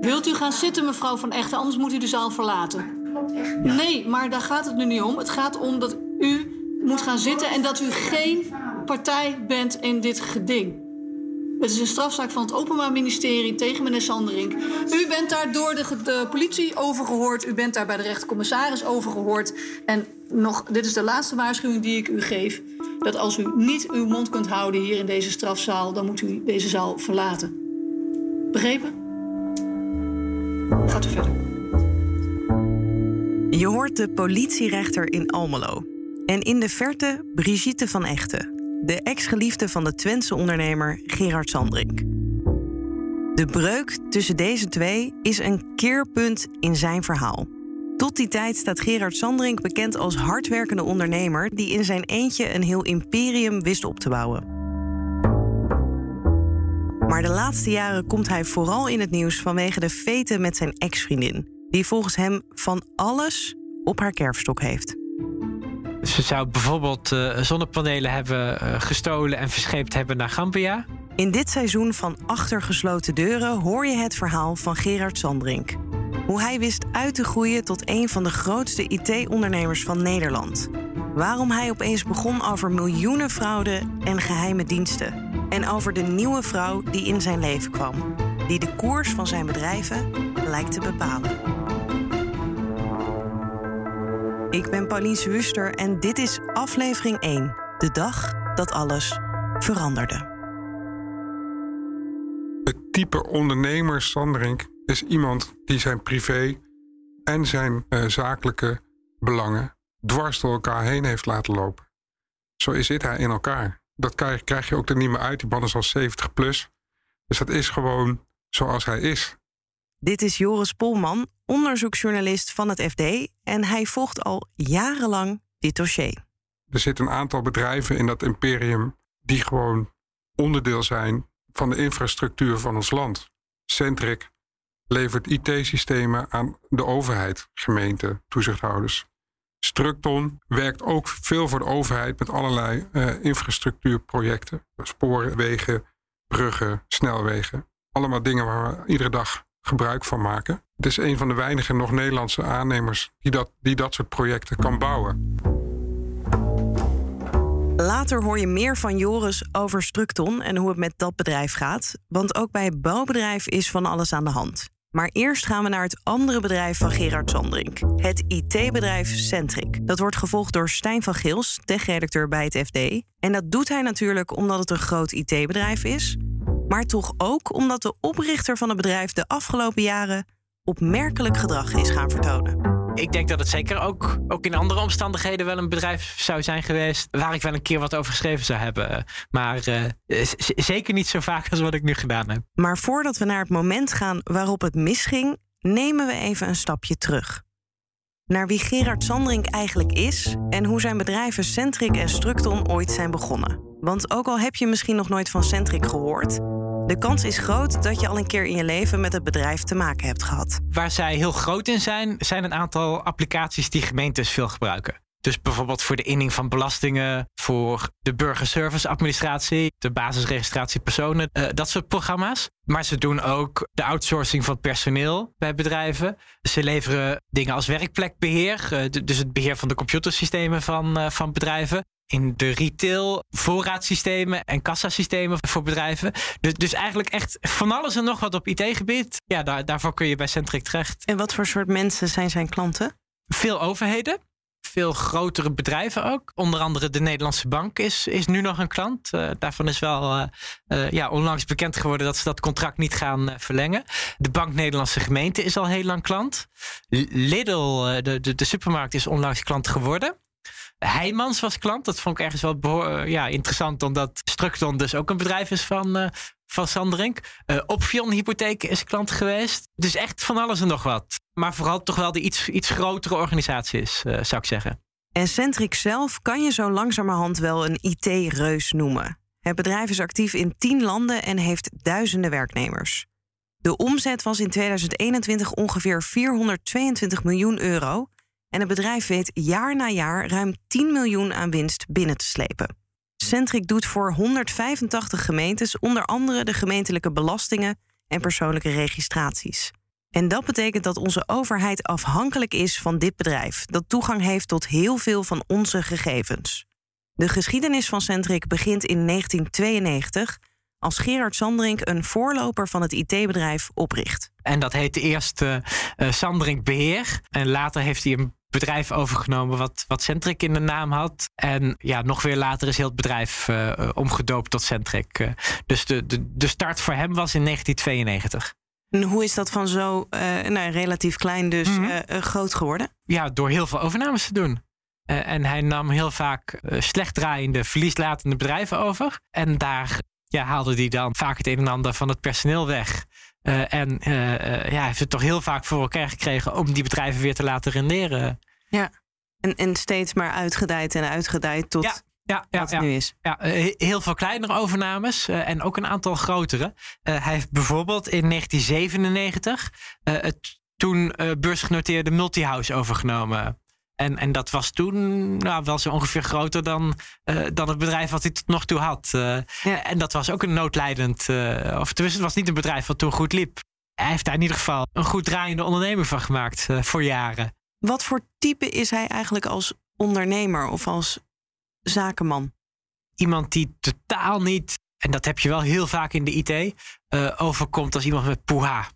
Wilt u gaan zitten, mevrouw Van Echten, anders moet u de zaal verlaten. Nee, maar daar gaat het nu niet om. Het gaat om dat u moet gaan zitten en dat u geen partij bent in dit geding. Het is een strafzaak van het Openbaar Ministerie tegen meneer Sanderink. U bent daar door de, de politie over gehoord. U bent daar bij de rechtercommissaris over gehoord. En nog, dit is de laatste waarschuwing die ik u geef. Dat als u niet uw mond kunt houden hier in deze strafzaal, dan moet u deze zaal verlaten. Begrepen? Gaat u verder. Je hoort de politierechter in Almelo. En in de verte Brigitte van Echten, de ex-geliefde van de Twentse ondernemer Gerard Sandrink. De breuk tussen deze twee is een keerpunt in zijn verhaal. Tot die tijd staat Gerard Sandrink bekend als hardwerkende ondernemer die in zijn eentje een heel imperium wist op te bouwen. Maar de laatste jaren komt hij vooral in het nieuws vanwege de feten met zijn ex-vriendin, die volgens hem van alles op haar kerfstok heeft. Ze zou bijvoorbeeld uh, zonnepanelen hebben uh, gestolen en verscheept hebben naar Gambia. In dit seizoen van Achter gesloten deuren hoor je het verhaal van Gerard Sandrink. Hoe hij wist uit te groeien tot een van de grootste IT-ondernemers van Nederland. Waarom hij opeens begon over miljoenen fraude en geheime diensten. En over de nieuwe vrouw die in zijn leven kwam. Die de koers van zijn bedrijven lijkt te bepalen. Ik ben Pauline Wuster en dit is aflevering 1. De dag dat alles veranderde. Het type ondernemer Sanderink is iemand die zijn privé en zijn uh, zakelijke belangen dwars door elkaar heen heeft laten lopen. Zo zit hij in elkaar. Dat krijg, krijg je ook er niet meer uit. Die man is al 70 plus. Dus dat is gewoon zoals hij is. Dit is Joris Polman, onderzoeksjournalist van het FD. En hij volgt al jarenlang dit dossier. Er zitten een aantal bedrijven in dat imperium die gewoon onderdeel zijn van de infrastructuur van ons land. Centric levert IT-systemen aan de overheid, gemeenten, toezichthouders. Structon werkt ook veel voor de overheid met allerlei uh, infrastructuurprojecten. Sporen, wegen, bruggen, snelwegen. Allemaal dingen waar we iedere dag gebruik van maken. Het is een van de weinige nog Nederlandse aannemers die dat, die dat soort projecten kan bouwen. Later hoor je meer van Joris over Structon en hoe het met dat bedrijf gaat. Want ook bij het bouwbedrijf is van alles aan de hand. Maar eerst gaan we naar het andere bedrijf van Gerard Sandrink. Het IT-bedrijf Centric. Dat wordt gevolgd door Stijn van Gils, tech-redacteur bij het FD. En dat doet hij natuurlijk omdat het een groot IT-bedrijf is maar toch ook omdat de oprichter van het bedrijf de afgelopen jaren opmerkelijk gedrag is gaan vertonen. Ik denk dat het zeker ook, ook in andere omstandigheden wel een bedrijf zou zijn geweest waar ik wel een keer wat over geschreven zou hebben. Maar uh, zeker niet zo vaak als wat ik nu gedaan heb. Maar voordat we naar het moment gaan waarop het misging, nemen we even een stapje terug. Naar wie Gerard Sandring eigenlijk is en hoe zijn bedrijven Centric en Structon ooit zijn begonnen. Want ook al heb je misschien nog nooit van Centric gehoord, de kans is groot dat je al een keer in je leven met het bedrijf te maken hebt gehad. Waar zij heel groot in zijn, zijn een aantal applicaties die gemeentes veel gebruiken. Dus bijvoorbeeld voor de inning van belastingen, voor de burgerservice administratie, de basisregistratie personen, uh, dat soort programma's. Maar ze doen ook de outsourcing van personeel bij bedrijven. Ze leveren dingen als werkplekbeheer, uh, dus het beheer van de computersystemen van, uh, van bedrijven in de retail, voorraadsystemen en kassasystemen voor bedrijven. Dus, dus eigenlijk echt van alles en nog wat op IT-gebied. Ja, daar, daarvoor kun je bij Centric terecht. En wat voor soort mensen zijn zijn klanten? Veel overheden. Veel grotere bedrijven ook. Onder andere de Nederlandse Bank is, is nu nog een klant. Uh, daarvan is wel uh, uh, ja, onlangs bekend geworden dat ze dat contract niet gaan verlengen. De Bank Nederlandse Gemeente is al heel lang klant. Lidl, de, de, de supermarkt, is onlangs klant geworden. Heijmans was klant. Dat vond ik ergens wel eh, ja, interessant, omdat Structon dus ook een bedrijf is van, uh, van Sanderink. Uh, Opvion Hypotheek is klant geweest. Dus echt van alles en nog wat. Maar vooral toch wel de iets, iets grotere organisatie is, zou ik zeggen. En Centric zelf kan je zo langzamerhand wel een IT-reus noemen. Het bedrijf is actief in 10 landen en heeft duizenden werknemers. De omzet was in 2021 ongeveer 422 miljoen euro. En het bedrijf weet jaar na jaar ruim 10 miljoen aan winst binnen te slepen. Centric doet voor 185 gemeentes onder andere de gemeentelijke belastingen en persoonlijke registraties. En dat betekent dat onze overheid afhankelijk is van dit bedrijf, dat toegang heeft tot heel veel van onze gegevens. De geschiedenis van Centric begint in 1992 als Gerard Sandring een voorloper van het IT-bedrijf opricht. En dat heette eerst uh, Sandring Beheer. En later heeft hij een bedrijf overgenomen wat, wat Centric in de naam had. En ja, nog weer later is heel het bedrijf uh, omgedoopt tot Centric. Uh, dus de, de, de start voor hem was in 1992. En hoe is dat van zo nou, relatief klein dus mm -hmm. groot geworden? Ja, door heel veel overnames te doen. en hij nam heel vaak slecht draaiende, verlieslatende bedrijven over. En daar ja, haalde hij dan vaak het een en ander van het personeel weg. Uh, en uh, ja, heeft het toch heel vaak voor elkaar gekregen om die bedrijven weer te laten renderen. Ja, en, en steeds maar uitgedijd en uitgedijd tot ja, ja, ja, wat het nu is. Ja, heel veel kleinere overnames en ook een aantal grotere. hij heeft bijvoorbeeld in 1997 het toen beursgenoteerde Multihouse overgenomen. En, en dat was toen nou, wel zo ongeveer groter dan, uh, dan het bedrijf wat hij tot nog toe had. Uh, ja. En dat was ook een noodlijdend, uh, of tenminste, het was niet een bedrijf wat toen goed liep. Hij heeft daar in ieder geval een goed draaiende ondernemer van gemaakt voor jaren. Wat voor type is hij eigenlijk als ondernemer of als zakenman? Iemand die totaal niet, en dat heb je wel heel vaak in de IT, overkomt als iemand met poeha.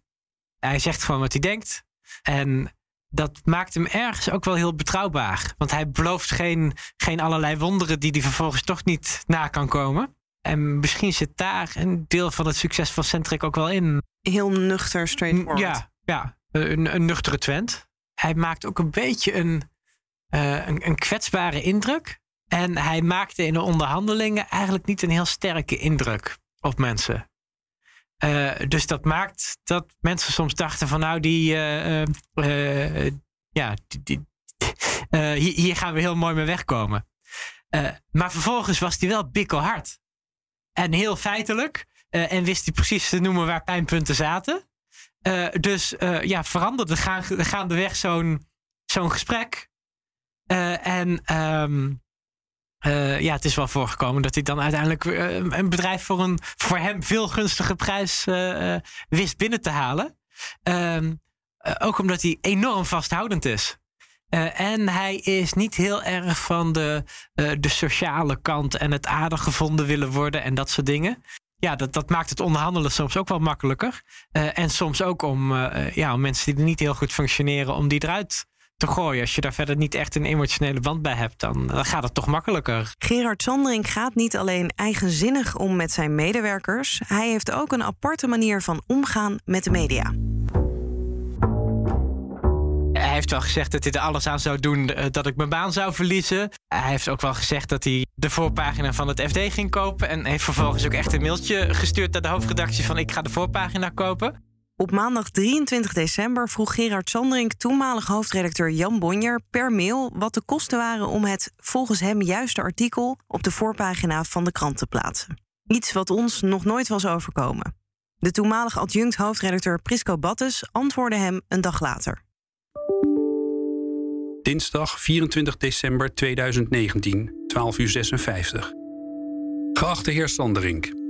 Hij zegt gewoon wat hij denkt. En dat maakt hem ergens ook wel heel betrouwbaar. Want hij belooft geen, geen allerlei wonderen die hij vervolgens toch niet na kan komen. En misschien zit daar een deel van het succes van Centric ook wel in. Heel nuchter, straightforward. Ja, ja een, een nuchtere trend. Hij maakt ook een beetje een, uh, een, een kwetsbare indruk. En hij maakte in de onderhandelingen eigenlijk niet een heel sterke indruk op mensen. Uh, dus dat maakt dat mensen soms dachten van nou die, uh, uh, ja, hier, hier, gaan we heel mooi mee wegkomen. maar vervolgens was hij wel bikkelhard. En heel feitelijk. en wist hij precies te noemen waar pijnpunten zaten. dus ja, veranderde gaandeweg zo'n zo'n gesprek. en um, uh, ja, het is wel voorgekomen dat hij dan uiteindelijk uh, een bedrijf voor een voor hem veel gunstige prijs uh, wist binnen te halen. Ehm, ook omdat hij enorm vasthoudend is. en hij is niet heel erg van de, de sociale kant en het aardig gevonden willen worden en dat soort dingen. Ja, dat, dat maakt het onderhandelen soms ook wel makkelijker. en soms ook om, ja, om mensen die niet heel goed functioneren, om die eruit te gooien. Als je daar verder niet echt een emotionele band bij hebt, dan, dan gaat het toch makkelijker. Gerard Sandring gaat niet alleen eigenzinnig om met zijn medewerkers, hij heeft ook een aparte manier van omgaan met de media. Hij heeft wel gezegd dat hij er alles aan zou doen eh, dat ik mijn baan zou verliezen. Hij heeft ook wel gezegd dat hij de voorpagina van het FD ging kopen. En heeft vervolgens ook echt een mailtje gestuurd naar de hoofdredactie van ik ga de voorpagina kopen. Op maandag 23 december vroeg Gerard Sandring, toenmalig hoofdredacteur Jan Bonjer, per mail wat de kosten waren om het volgens hem juiste artikel op de voorpagina van de krant te plaatsen. Iets wat ons nog nooit was overkomen. De toenmalig adjunct hoofdredacteur Prisco Battes antwoordde hem een dag later. Dinsdag 24 december 2019, 12 uur 56. Geachte heer Sanderink.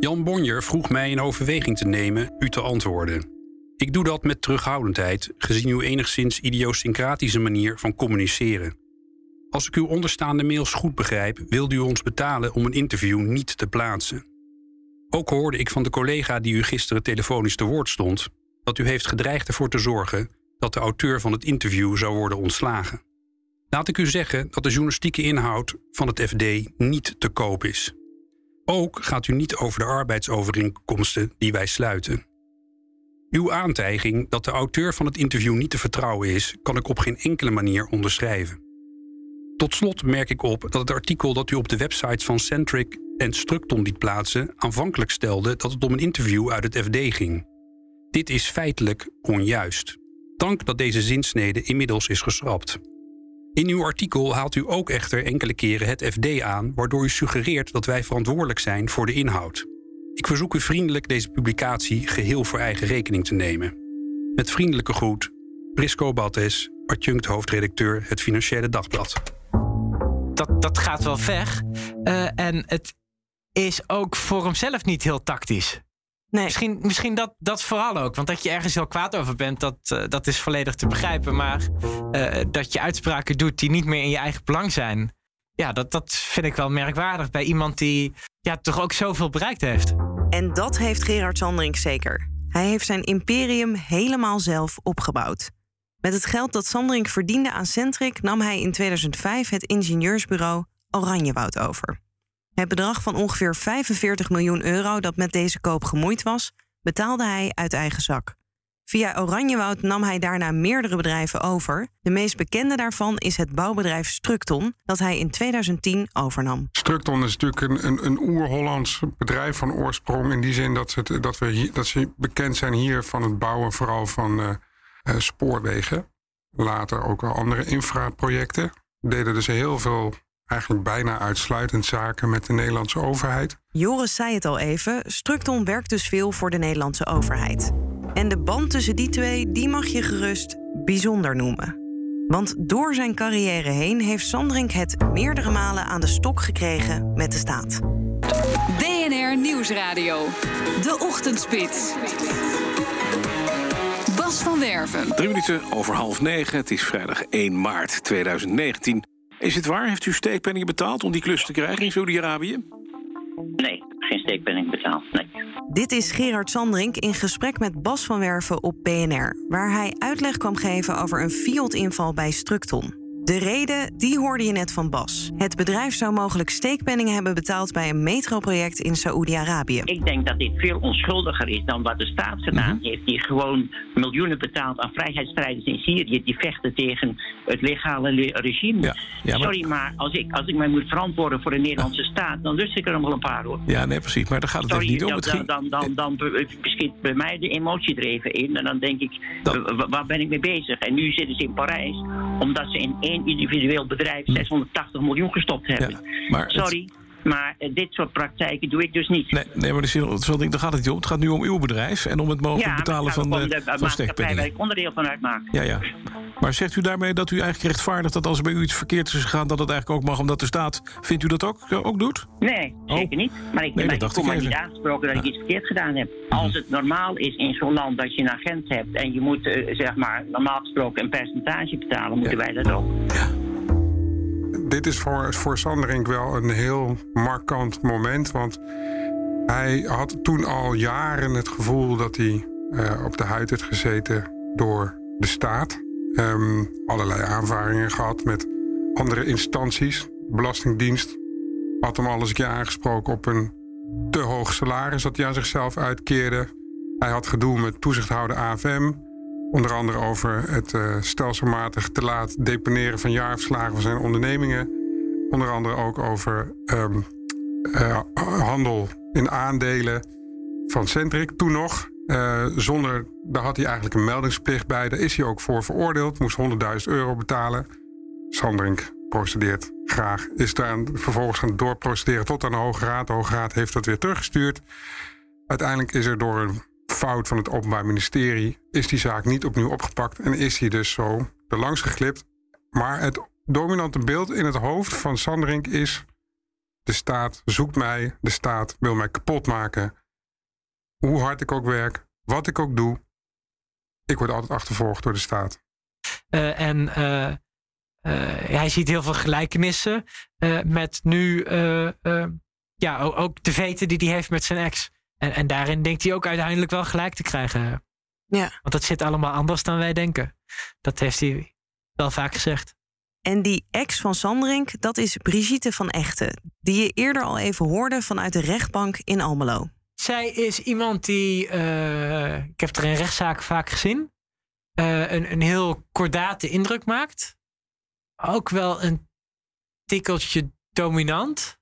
Jan Bonjer vroeg mij in overweging te nemen u te antwoorden. Ik doe dat met terughoudendheid, gezien uw enigszins idiosyncratische manier van communiceren. Als ik uw onderstaande mails goed begrijp, wilde u ons betalen om een interview niet te plaatsen. Ook hoorde ik van de collega die u gisteren telefonisch te woord stond, dat u heeft gedreigd ervoor te zorgen dat de auteur van het interview zou worden ontslagen. Laat ik u zeggen dat de journalistieke inhoud van het FD niet te koop is. Ook gaat u niet over de arbeidsovereenkomsten die wij sluiten. Uw aantijging dat de auteur van het interview niet te vertrouwen is, kan ik op geen enkele manier onderschrijven. Tot slot merk ik op dat het artikel dat u op de websites van Centric en Structon liet plaatsen aanvankelijk stelde dat het om een interview uit het FD ging. Dit is feitelijk onjuist. Dank dat deze zinsnede inmiddels is geschrapt. In uw artikel haalt u ook echter enkele keren het FD aan, waardoor u suggereert dat wij verantwoordelijk zijn voor de inhoud. Ik verzoek u vriendelijk deze publicatie geheel voor eigen rekening te nemen. Met vriendelijke groet, Prisco Battes, adjunct hoofdredacteur Het Financiële Dagblad. Dat, dat gaat wel ver. Uh, en het is ook voor hemzelf niet heel tactisch. Nee. Misschien, misschien dat, dat vooral ook. Want dat je ergens heel kwaad over bent, dat, uh, dat is volledig te begrijpen. Maar uh, dat je uitspraken doet die niet meer in je eigen belang zijn. Ja, dat, dat vind ik wel merkwaardig bij iemand die ja, toch ook zoveel bereikt heeft. En dat heeft Gerard Sandring zeker. Hij heeft zijn imperium helemaal zelf opgebouwd. Met het geld dat Sandring verdiende aan Centric nam hij in 2005 het ingenieursbureau Oranjewoud over. Het bedrag van ongeveer 45 miljoen euro dat met deze koop gemoeid was, betaalde hij uit eigen zak. Via Oranjewoud nam hij daarna meerdere bedrijven over. De meest bekende daarvan is het bouwbedrijf Structon, dat hij in 2010 overnam. Structon is natuurlijk een, een, een oer-Hollands bedrijf van oorsprong. In die zin dat, het, dat, we dat ze bekend zijn hier van het bouwen vooral van uh, uh, spoorwegen. Later ook al andere infraprojecten. Deden dus heel veel eigenlijk bijna uitsluitend zaken met de Nederlandse overheid. Joris zei het al even, Structon werkt dus veel voor de Nederlandse overheid. En de band tussen die twee, die mag je gerust bijzonder noemen. Want door zijn carrière heen heeft Sandring het meerdere malen aan de stok gekregen met de staat. DNR Nieuwsradio. De Ochtendspits. Bas van Werven. Drie minuten over half negen. Het is vrijdag 1 maart 2019. Is het waar? Heeft u steekpenningen betaald om die klus te krijgen in Saudi-Arabië? Nee, geen steekpenning betaald. Nee. Dit is Gerard Sandrink in gesprek met Bas van Werven op BNR, waar hij uitleg kwam geven over een Fiat-inval bij Structon. De reden, die hoorde je net van Bas. Het bedrijf zou mogelijk steekpenningen hebben betaald bij een metroproject in Saoedi-Arabië. Ik denk dat dit veel onschuldiger is dan wat de staat gedaan mhm. heeft. Die gewoon miljoenen betaalt aan vrijheidsstrijders in Syrië. Die vechten tegen het legale regime. Ja, ja, maar... Sorry, maar als ik, als ik mij moet verantwoorden voor de Nederlandse staat, dan lust ik er nog wel een paar hoor. Ja, nee, precies. Maar daar gaat het Sorry, niet om. Het dan, dan, dan, dan, beschiet bij mij de emotie er even in. En dan denk ik, waar ben ik mee bezig? En nu zitten ze in Parijs, omdat ze in één individueel bedrijf 680 hm. miljoen gestopt hebben. maar Sorry. Maar eh, dit soort praktijken doe ik dus niet. Nee, nee maar daar gaat het niet om. Het gaat nu om uw bedrijf en om het mogelijk betalen van, de, de van waar ik onderdeel van uitmaak. Ja, ja. Maar zegt u daarmee dat u eigenlijk rechtvaardigt dat als er bij u iets verkeerd is gegaan... dat het eigenlijk ook mag omdat de staat... Vindt u dat ook, eh, ook doet? Nee, oh. zeker niet. Maar ik, nee, maar ik kom maar niet aangesproken dat ik iets verkeerd gedaan heb. Als het normaal is in zo'n land dat je een agent hebt... en je moet, uh, zeg maar, normaal gesproken een percentage betalen... moeten wij dat ook. Ja dit is voor, voor Sanderink wel een heel markant moment. Want hij had toen al jaren het gevoel dat hij uh, op de huid had gezeten door de staat. Um, allerlei aanvaringen gehad met andere instanties. De Belastingdienst had hem al eens een keer aangesproken op een te hoog salaris dat hij aan zichzelf uitkeerde. Hij had gedoe met toezichthouder AFM. Onder andere over het uh, stelselmatig te laat deponeren van jaarverslagen van zijn ondernemingen. Onder andere ook over um, uh, handel in aandelen van Centric toen nog. Uh, zonder, daar had hij eigenlijk een meldingsplicht bij. Daar is hij ook voor veroordeeld. Moest 100.000 euro betalen. Sandring procedeert graag. Is daar vervolgens gaan doorprocederen tot aan de Hoge Raad. De Hoge Raad heeft dat weer teruggestuurd. Uiteindelijk is er door een fout van het Openbaar Ministerie is die zaak niet opnieuw opgepakt en is hij dus zo er langs geglipt. Maar het dominante beeld in het hoofd van Sanderink is: de staat zoekt mij, de staat wil mij kapot maken. Hoe hard ik ook werk, wat ik ook doe, ik word altijd achtervolgd door de staat. Uh, en uh, uh, hij ziet heel veel gelijkenissen met nu ja, ook de veten die hij heeft met zijn ex. En, en daarin denkt hij ook uiteindelijk wel gelijk te krijgen. Ja. Want dat zit allemaal anders dan wij denken. Dat heeft hij wel vaak gezegd. En die ex van Sandrink, dat is Brigitte van Echten, die je eerder al even hoorde vanuit de rechtbank in Almelo. Zij is iemand die, uh, ik heb er in rechtszaken vaak gezien, uh, een, een heel kordate indruk maakt. Ook wel een tikkeltje dominant.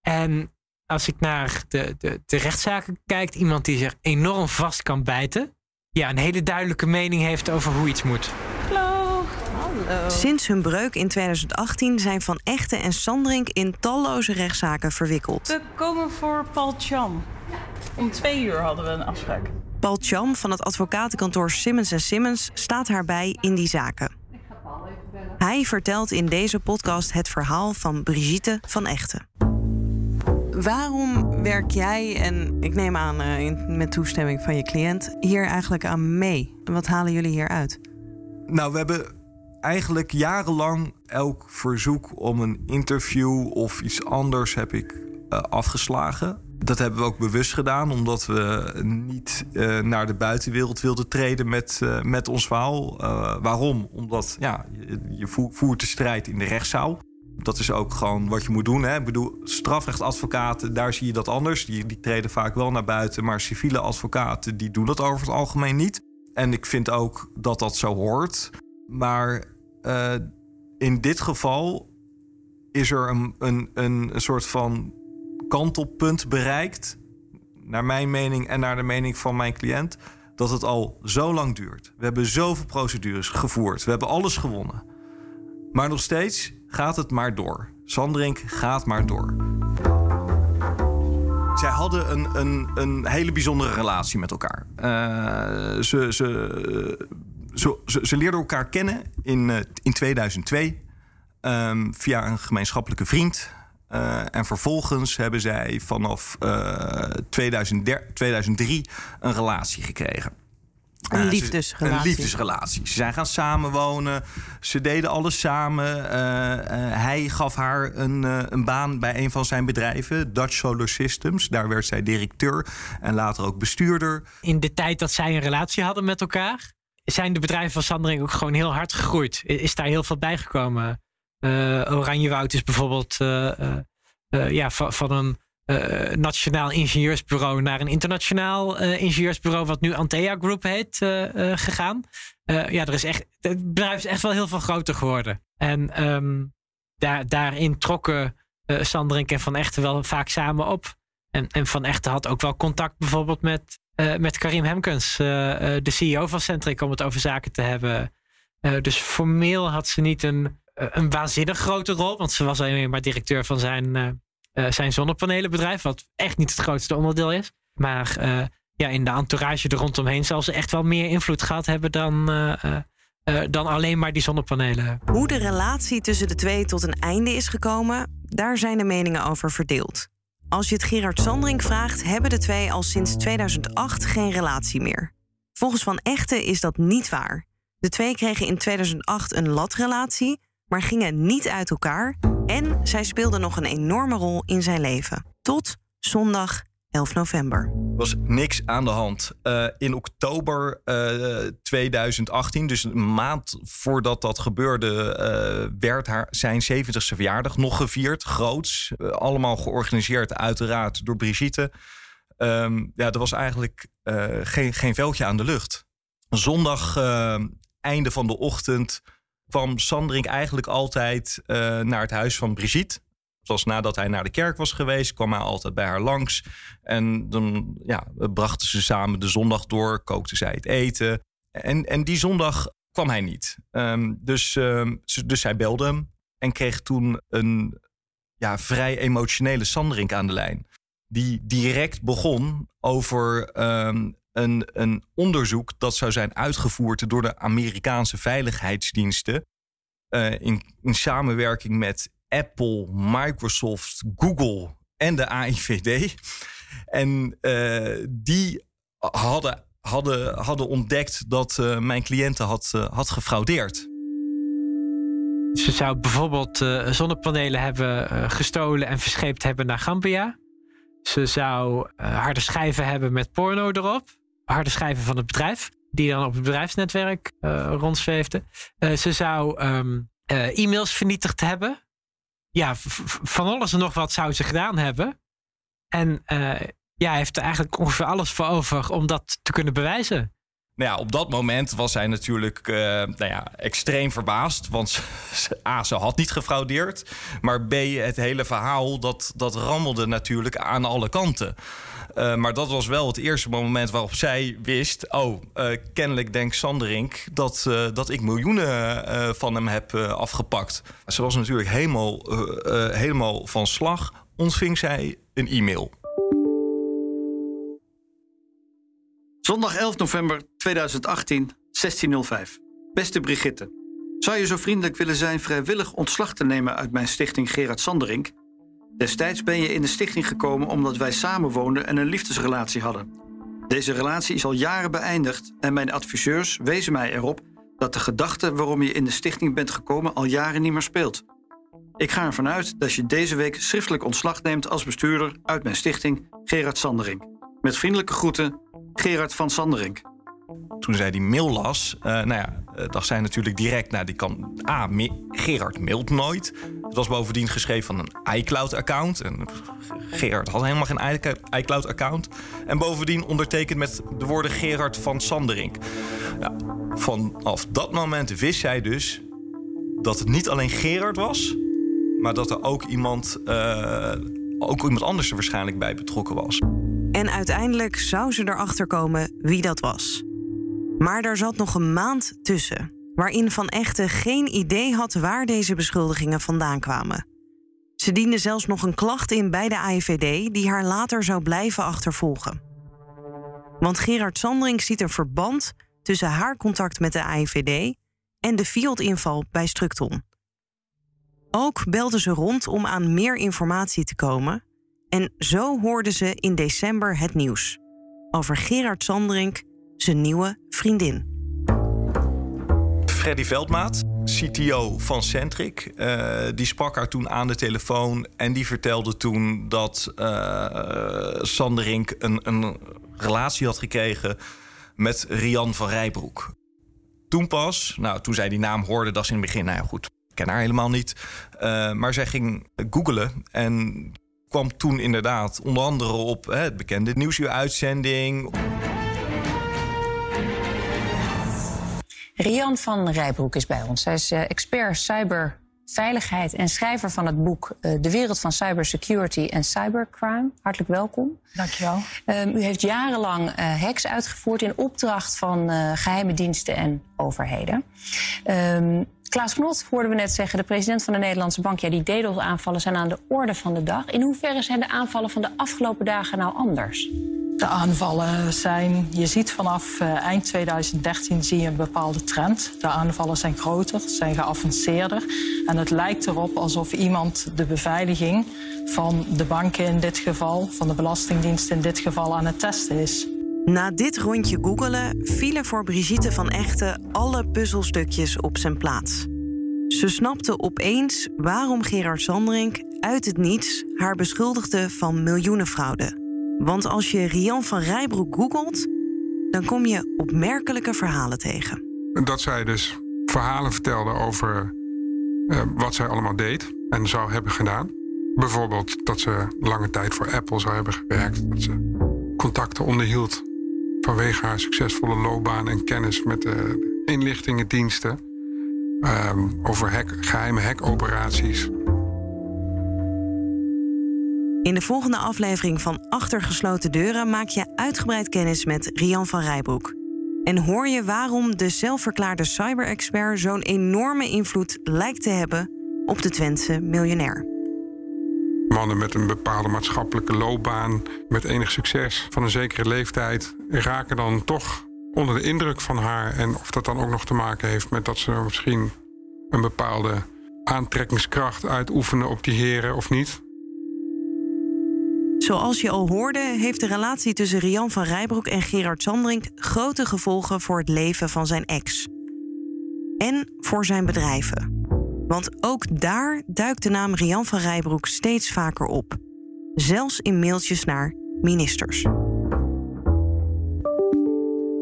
En als ik naar de, de, de rechtszaken kijk, iemand die zich enorm vast kan bijten. Ja, een hele duidelijke mening heeft over hoe iets moet. Hallo. Hallo. Sinds hun breuk in 2018 zijn Van Echten en Sandrink in talloze rechtszaken verwikkeld. We komen voor Paul Cham. Om twee uur hadden we een afspraak. Paul Cham van het advocatenkantoor Simmons Simmons staat haar bij in die zaken. Hij vertelt in deze podcast het verhaal van Brigitte van Echten. Waarom werk jij, en ik neem aan in, met toestemming van je cliënt, hier eigenlijk aan mee? Wat halen jullie hieruit? Nou, we hebben eigenlijk jarenlang elk verzoek om een interview of iets anders heb ik uh, afgeslagen. Dat hebben we ook bewust gedaan, omdat we niet uh, naar de buitenwereld wilden treden met, met ons verhaal. waarom? Omdat ja, je, je voert de strijd in de rechtszaal dat is ook gewoon wat je moet doen. Hè? Ik bedoel, strafrechtadvocaten, daar zie je dat anders. Die, die treden vaak wel naar buiten. Maar civiele advocaten, die doen dat over het algemeen niet. En ik vind ook dat dat zo hoort. Maar uh, in dit geval is er een, een, een, een soort van kantelpunt bereikt. Naar mijn mening en naar de mening van mijn cliënt. Dat het al zo lang duurt. We hebben zoveel procedures gevoerd. We hebben alles gewonnen. Maar nog steeds gaat het maar door. Sandrink gaat maar door. Zij hadden een, een, een hele bijzondere relatie met elkaar. Uh, ze, ze, ze, ze, leerden elkaar kennen in, uh, in 2002 um, via een gemeenschappelijke vriend. Uh, en vervolgens hebben zij vanaf 2003 een relatie gekregen. Een liefdesrelatie. Een liefdesrelatie. Ze zijn gaan samenwonen. Ze deden alles samen. Uh, uh, hij gaf haar een, uh, een, baan bij een van zijn bedrijven, Dutch Solar Systems. Daar werd zij directeur en later ook bestuurder. In de tijd dat zij een relatie hadden met elkaar, zijn de bedrijven van Sandring ook gewoon heel hard gegroeid. Is daar heel veel bijgekomen. Oranjewoud is bijvoorbeeld ja, van, van een uh, nationaal ingenieursbureau naar een internationaal uh, ingenieursbureau, wat nu Antea Group heet, uh, gegaan. ja, er is echt, het bedrijf is echt wel heel veel groter geworden. En um, daar, daarin trokken Sanderink en Van Echten wel vaak samen op. En, en Van Echten had ook wel contact bijvoorbeeld met, met Karim Hemkens, de CEO van Centric, om het over zaken te hebben. dus formeel had ze niet een, een waanzinnig grote rol, want ze was alleen maar directeur van zijn uh, zijn zonnepanelenbedrijf, wat echt niet het grootste onderdeel is. Maar uh, ja, in de entourage er rondomheen zal ze echt wel meer invloed gehad hebben dan, uh, dan alleen maar die zonnepanelen. Hoe de relatie tussen de twee tot een einde is gekomen, daar zijn de meningen over verdeeld. Als je het Gerard Sandring vraagt, hebben de twee al sinds 2008 geen relatie meer. Volgens Van Echten is dat niet waar. De twee kregen in 2008 een latrelatie, maar gingen niet uit elkaar en zij speelde nog een enorme rol in zijn leven. Tot zondag 11 november. Er was niks aan de hand. Uh, in oktober uh, eh, 2018, dus een maand voordat dat gebeurde, uh, werd haar, zijn 70ste verjaardag nog gevierd. Groots. allemaal georganiseerd, uiteraard, door Brigitte. Um, ja, er was eigenlijk geen, geen veldje aan de lucht. Zondag, einde van de ochtend kwam Sandring eigenlijk altijd uh, naar het huis van Brigitte. Zoals nadat hij naar de kerk was geweest, kwam hij altijd bij haar langs. En dan ja, brachten ze samen de zondag door, kookten zij het eten. En, en die zondag kwam hij niet. Um, dus, um, dus zij belde hem en kreeg toen een ja, vrij emotionele Sandring aan de lijn. Die direct begon over um, een, een onderzoek dat zou zijn uitgevoerd door de Amerikaanse veiligheidsdiensten. Uh, in, in samenwerking met Apple, Microsoft, Google en de AIVD. En uh, die hadden, hadden, hadden ontdekt dat uh, mijn cliënten had, had gefraudeerd. Ze zou bijvoorbeeld zonnepanelen hebben gestolen en verscheept hebben naar Gambia. Ze zou harde schijven hebben met porno erop harde schijven van het bedrijf. Die dan op het bedrijfsnetwerk uh, rondzweefde. Uh, ze zou um, uh, e-mails vernietigd hebben. Ja, van alles en nog wat zou ze gedaan hebben. En ja, hij heeft er eigenlijk ongeveer alles voor over om dat te kunnen bewijzen. Nou op dat moment was hij natuurlijk uh, nou ja, extreem verbaasd. Want A, ze had niet gefraudeerd. Maar B, het hele verhaal, dat, dat rammelde natuurlijk aan alle kanten. Uh, maar dat was wel het eerste moment waarop zij wist... oh, uh, kennelijk denkt Sanderink dat, dat ik miljoenen van hem heb afgepakt. Ze was natuurlijk helemaal, helemaal van slag. Ontving zij een e-mail. Zondag 11 november 2018, 1605. Beste Brigitte, zou je zo vriendelijk willen zijn vrijwillig ontslag te nemen uit mijn stichting Gerard Sanderink? Destijds ben je in de stichting gekomen omdat wij samenwoonden en een liefdesrelatie hadden. Deze relatie is al jaren beëindigd en mijn adviseurs wezen mij erop dat de gedachte waarom je in de stichting bent gekomen al jaren niet meer speelt. Ik ga ervan uit dat je deze week schriftelijk ontslag neemt als bestuurder uit mijn stichting Gerard Sandering. Met vriendelijke groeten, Gerard van Sandering. Toen zij die mail las, uh, nou ja, uh, dacht zij natuurlijk direct... nou, die kan... A, Gerard mailt nooit. Het was bovendien geschreven van een iCloud-account. En Gerard had helemaal geen iCloud-account. En bovendien ondertekend met de woorden Gerard van Sanderink. Ja, vanaf dat moment wist zij dus dat het niet alleen Gerard was... maar dat er ook iemand, uh, ook iemand anders er waarschijnlijk bij betrokken was. En uiteindelijk zou ze erachter komen wie dat was. Maar daar zat nog een maand tussen, waarin Van Echten geen idee had waar deze beschuldigingen vandaan kwamen. Ze diende zelfs nog een klacht in bij de AIVD die haar later zou blijven achtervolgen. Want Gerard Sandring ziet een verband tussen haar contact met de AIVD en de Fiat-inval bij Structon. Ook belde ze rond om aan meer informatie te komen. En zo hoorden ze in december het nieuws over Gerard Sandring zijn nieuwe vriendin. Freddy Veldmaat, CTO van Centric, uh, die sprak haar toen aan de telefoon en die vertelde toen dat uh, Sanderink een, een relatie had gekregen met Rian van Rijbroek. Toen pas, nou, toen zij die naam hoorde, dat ze in het begin, nou ja, goed, ken haar helemaal niet. Uh, maar zij ging googelen en kwam toen inderdaad onder andere op hè, het bekende nieuwsuur-uitzending. Rian van Rijbroek is bij ons. Zij is uh, expert cyberveiligheid en schrijver van het boek uh, De wereld van cybersecurity en cybercrime. Hartelijk welkom. Dankjewel. Um, u heeft jarenlang uh, hacks uitgevoerd in opdracht van geheime diensten en overheden. Um, Klaas Knot hoorden we net zeggen, de president van de Nederlandse Bank... ja, die DDoS-aanvallen zijn aan de orde van de dag. In hoeverre zijn de aanvallen van de afgelopen dagen nou anders? De aanvallen zijn, je ziet vanaf uh, eind 2013 zie je een bepaalde trend. De aanvallen zijn groter, zijn geavanceerder. En het lijkt erop alsof iemand de beveiliging van de banken in dit geval... van de Belastingdienst in dit geval aan het testen is. Na dit rondje googelen vielen voor Brigitte van Echten alle puzzelstukjes op zijn plaats. Ze snapte opeens waarom Gerard Sandring uit het niets haar beschuldigde van miljoenenfraude. Want als je Rian van Rijbroek googelt, dan kom je opmerkelijke verhalen tegen. Dat zij dus verhalen vertelde over uh, wat zij allemaal deed en zou hebben gedaan. Bijvoorbeeld dat ze lange tijd voor Apple zou hebben gewerkt. Dat ze contacten onderhield vanwege haar succesvolle loopbaan en kennis met de inlichtingendiensten. Um, over geheime hackoperaties. In de volgende aflevering van Achter gesloten deuren maak je uitgebreid kennis met Rian van Rijbroek. En hoor je waarom de zelfverklaarde cyberexpert zo'n enorme invloed lijkt te hebben op de Twentse miljonair. Mannen met een bepaalde maatschappelijke loopbaan, met enig succes van een zekere leeftijd, raken dan toch onder de indruk van haar. En of dat dan ook nog te maken heeft met dat ze misschien een bepaalde aantrekkingskracht uitoefenen op die heren of niet. Zoals je al hoorde, heeft de relatie tussen Rian van Rijbroek en Gerard Sandring grote gevolgen voor het leven van zijn ex. En voor zijn bedrijven. Want ook daar duikt de naam Rian van Rijbroek steeds vaker op. Zelfs in mailtjes naar ministers.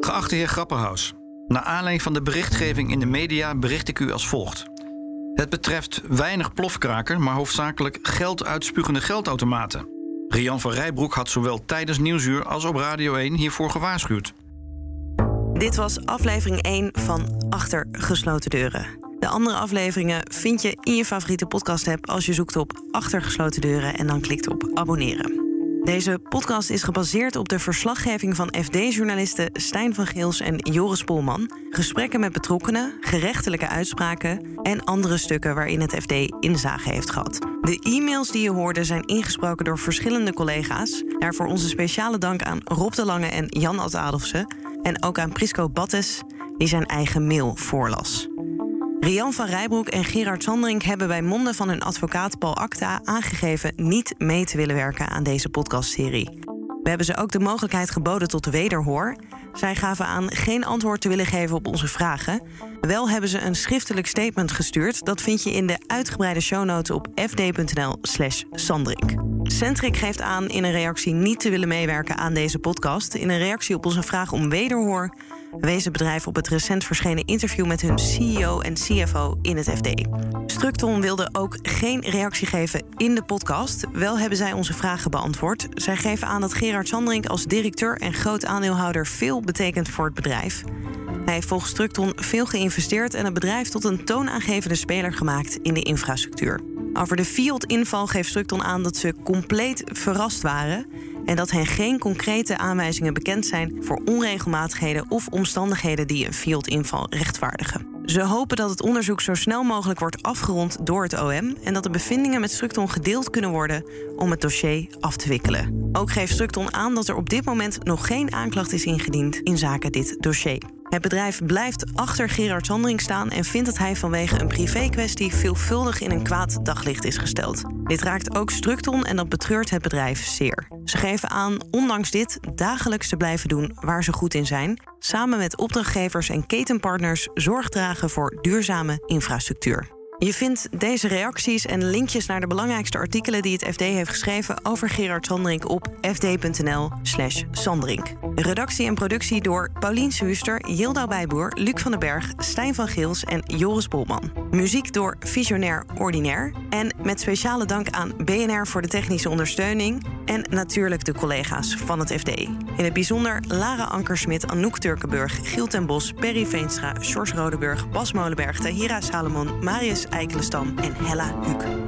Geachte heer Grapperhaus, naar aanleiding van de berichtgeving in de media bericht ik u als volgt. Het betreft weinig plofkraker, maar hoofdzakelijk geld uitspugende geldautomaten. Rian van Rijbroek had zowel tijdens Nieuwsuur als op Radio 1 hiervoor gewaarschuwd. Dit was aflevering 1 van Achter gesloten deuren. De andere afleveringen vind je in je favoriete podcast-app als je zoekt op Achter gesloten deuren en dan klikt op abonneren. Deze podcast is gebaseerd op de verslaggeving van FD-journalisten Stijn van Geels en Joris Polman, gesprekken met betrokkenen, gerechtelijke uitspraken en andere stukken waarin het FD inzage heeft gehad. De e-mails die je hoorde zijn ingesproken door verschillende collega's. Daarvoor onze speciale dank aan Rob de Lange en Jan Ad Adolfsen en ook aan Prisco Battes, die zijn eigen mail voorlas. Rian van Rijbroek en Gerard Sandring hebben bij monden van hun advocaat Paul Acta aangegeven niet mee te willen werken aan deze podcastserie. We hebben ze ook de mogelijkheid geboden tot wederhoor. Zij gaven aan geen antwoord te willen geven op onze vragen. Wel hebben ze een schriftelijk statement gestuurd. Dat vind je in de uitgebreide shownotes op fd.nl/slash Sandrik. Centric geeft aan in een reactie niet te willen meewerken aan deze podcast. In een reactie op onze vraag om wederhoor wees het bedrijf op het recent verschenen interview met hun CEO en CFO in het FD. Structon wilde ook geen reactie geven in de podcast. Wel hebben zij onze vragen beantwoord. Zij geven aan dat Gerard Sandring als directeur en groot aandeelhouder veel betekent voor het bedrijf. Hij heeft volgens Structon veel geïnvesteerd en het bedrijf tot een toonaangevende speler gemaakt in de infrastructuur. Over de Fiat-inval geeft Structon aan dat ze compleet verrast waren en dat hen geen concrete aanwijzingen bekend zijn voor onregelmatigheden of omstandigheden die een Fiat-inval rechtvaardigen. Ze hopen dat het onderzoek zo snel mogelijk wordt afgerond door het OM en dat de bevindingen met Structon gedeeld kunnen worden om het dossier af te wikkelen. Ook geeft Structon aan dat er op dit moment nog geen aanklacht is ingediend in zaken dit dossier. Het bedrijf blijft achter Gerard Sandring staan en vindt dat hij vanwege een privé-kwestie veelvuldig in een kwaad daglicht is gesteld. Dit raakt ook Structon en dat betreurt het bedrijf zeer. Ze geven aan, ondanks dit, dagelijks te blijven doen waar ze goed in zijn, samen met opdrachtgevers en ketenpartners zorg dragen voor duurzame infrastructuur. Je vindt deze reacties en linkjes naar de belangrijkste artikelen die het FD heeft geschreven over Gerard Sandrink op fd.nl/slash Sandrink. Redactie en productie door Paulien Suuster, Jilda Bijboer, Luc van den Berg, Stijn van Geels en Joris Bolman. Muziek door Visionair Ordinair. En met speciale dank aan BNR voor de technische ondersteuning. En natuurlijk de collega's van het FD. In het bijzonder Lara Ankersmit, Anouk Turkenburg, Giel ten Bos, Perry Veenstra, Sjors Rodeburg, Bas Molenberg, Tahira Salomon, Marius Eikelenstam en Hella Huuk.